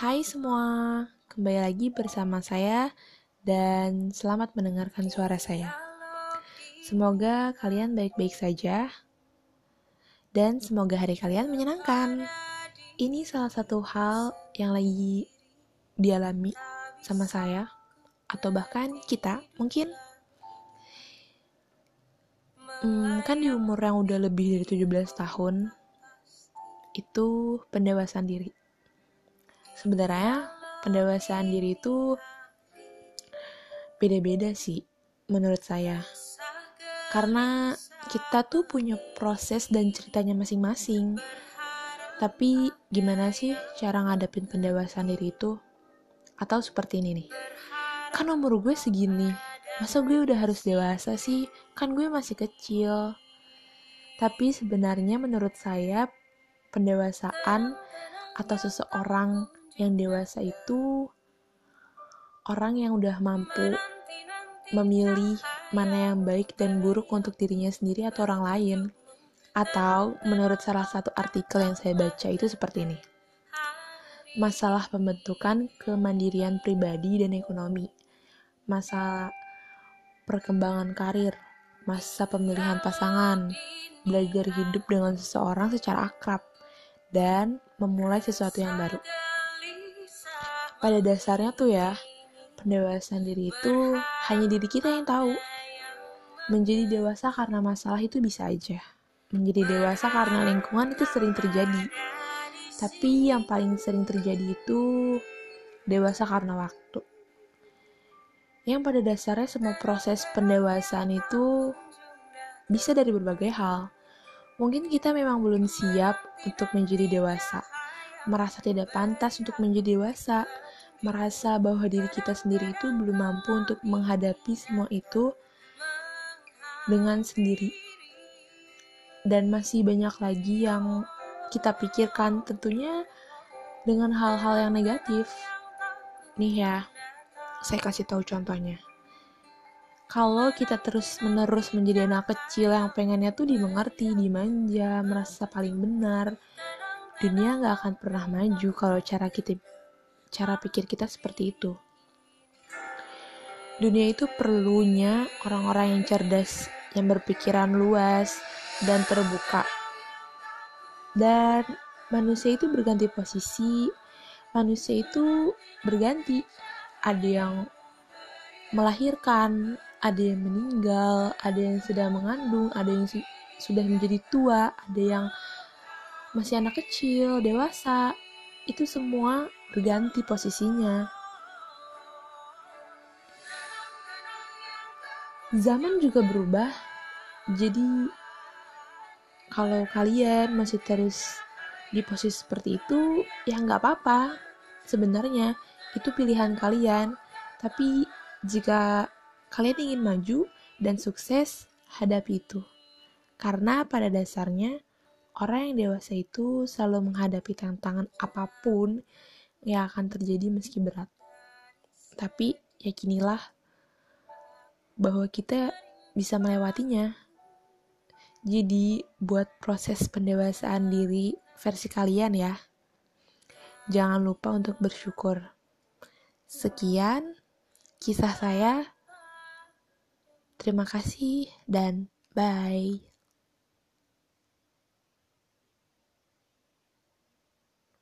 Hai semua, kembali lagi bersama saya dan selamat mendengarkan suara saya. Semoga kalian baik-baik saja dan semoga hari kalian menyenangkan. Ini salah satu hal yang lagi dialami sama saya atau bahkan kita mungkin hmm, kan di umur yang udah lebih dari 17 tahun itu pendewasaan diri sebenarnya pendewasaan diri itu beda-beda sih menurut saya. Karena kita tuh punya proses dan ceritanya masing-masing. Tapi gimana sih cara ngadepin pendewasaan diri itu? Atau seperti ini nih. Kan umur gue segini masa gue udah harus dewasa sih? Kan gue masih kecil. Tapi sebenarnya menurut saya pendewasaan atau seseorang yang dewasa itu orang yang udah mampu memilih mana yang baik dan buruk untuk dirinya sendiri atau orang lain. Atau menurut salah satu artikel yang saya baca itu seperti ini. Masalah pembentukan kemandirian pribadi dan ekonomi. Masalah perkembangan karir, masa pemilihan pasangan, belajar hidup dengan seseorang secara akrab, dan memulai sesuatu yang baru pada dasarnya tuh ya, pendewasaan diri itu hanya diri kita yang tahu. Menjadi dewasa karena masalah itu bisa aja. Menjadi dewasa karena lingkungan itu sering terjadi. Tapi yang paling sering terjadi itu dewasa karena waktu. Yang pada dasarnya semua proses pendewasaan itu bisa dari berbagai hal. Mungkin kita memang belum siap untuk menjadi dewasa, merasa tidak pantas untuk menjadi dewasa, merasa bahwa diri kita sendiri itu belum mampu untuk menghadapi semua itu dengan sendiri. Dan masih banyak lagi yang kita pikirkan tentunya dengan hal-hal yang negatif. Nih ya, saya kasih tahu contohnya. Kalau kita terus-menerus menjadi anak kecil yang pengennya tuh dimengerti, dimanja, merasa paling benar, dunia nggak akan pernah maju kalau cara kita cara pikir kita seperti itu. Dunia itu perlunya orang-orang yang cerdas, yang berpikiran luas dan terbuka. Dan manusia itu berganti posisi, manusia itu berganti. Ada yang melahirkan, ada yang meninggal, ada yang sedang mengandung, ada yang sudah menjadi tua, ada yang masih anak kecil, dewasa. Itu semua berganti posisinya. Zaman juga berubah, jadi kalau kalian masih terus di posisi seperti itu, ya nggak apa-apa. Sebenarnya itu pilihan kalian, tapi jika kalian ingin maju dan sukses, hadapi itu. Karena pada dasarnya, orang yang dewasa itu selalu menghadapi tantangan apa pun yang akan terjadi meski berat. Tapi yakinilah bahwa kita bisa melewatinya. Jadi buat proses pendewasaan diri versi kalian ya. Jangan lupa untuk bersyukur. Sekian kisah saya. Terima kasih dan bye.